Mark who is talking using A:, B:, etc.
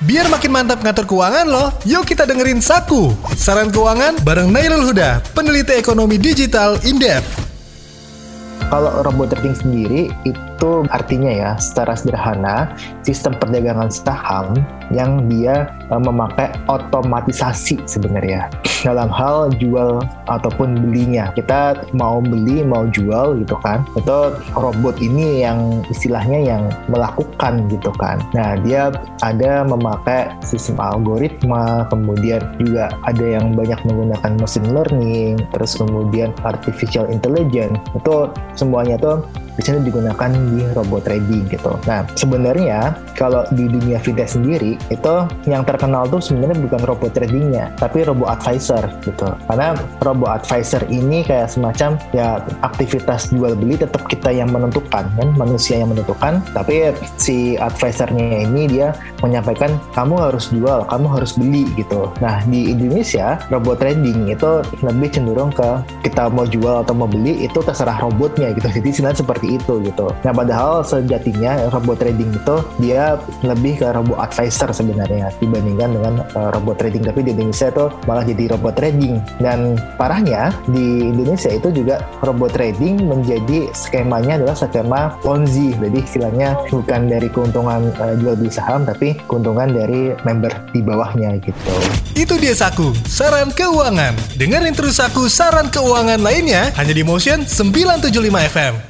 A: Biar makin mantap ngatur keuangan loh, yuk kita dengerin Saku. Saran keuangan bareng Nailul Huda, peneliti ekonomi digital Indef.
B: Kalau robot trading sendiri itu artinya ya secara sederhana sistem perdagangan saham yang dia uh, memakai otomatisasi sebenarnya dalam hal jual ataupun belinya. Kita mau beli mau jual gitu kan. Itu robot ini yang istilahnya yang melakukan gitu kan. Nah, dia ada memakai sistem algoritma, kemudian juga ada yang banyak menggunakan machine learning, terus kemudian artificial intelligence. Itu semuanya tuh biasanya digunakan di robot trading gitu. Nah, sebenarnya kalau di dunia fintech sendiri itu yang terkenal tuh sebenarnya bukan robot tradingnya, tapi robot advisor gitu. Karena robot advisor ini kayak semacam ya aktivitas jual beli tetap kita yang menentukan kan, manusia yang menentukan, tapi si advisornya ini dia menyampaikan kamu harus jual, kamu harus beli gitu. Nah, di Indonesia robot trading itu lebih cenderung ke kita mau jual atau mau beli itu terserah robotnya gitu. Jadi sebenarnya itu gitu. Nah, padahal sejatinya robot trading itu dia lebih ke robot advisor sebenarnya dibandingkan dengan uh, robot trading. Tapi di Indonesia itu malah jadi robot trading. Dan parahnya di Indonesia itu juga robot trading menjadi skemanya adalah skema Ponzi. Jadi istilahnya bukan dari keuntungan uh, jual beli saham tapi keuntungan dari member di bawahnya gitu.
A: Itu dia Saku, saran keuangan. Dengerin terus Saku saran keuangan lainnya hanya di Motion 975 FM.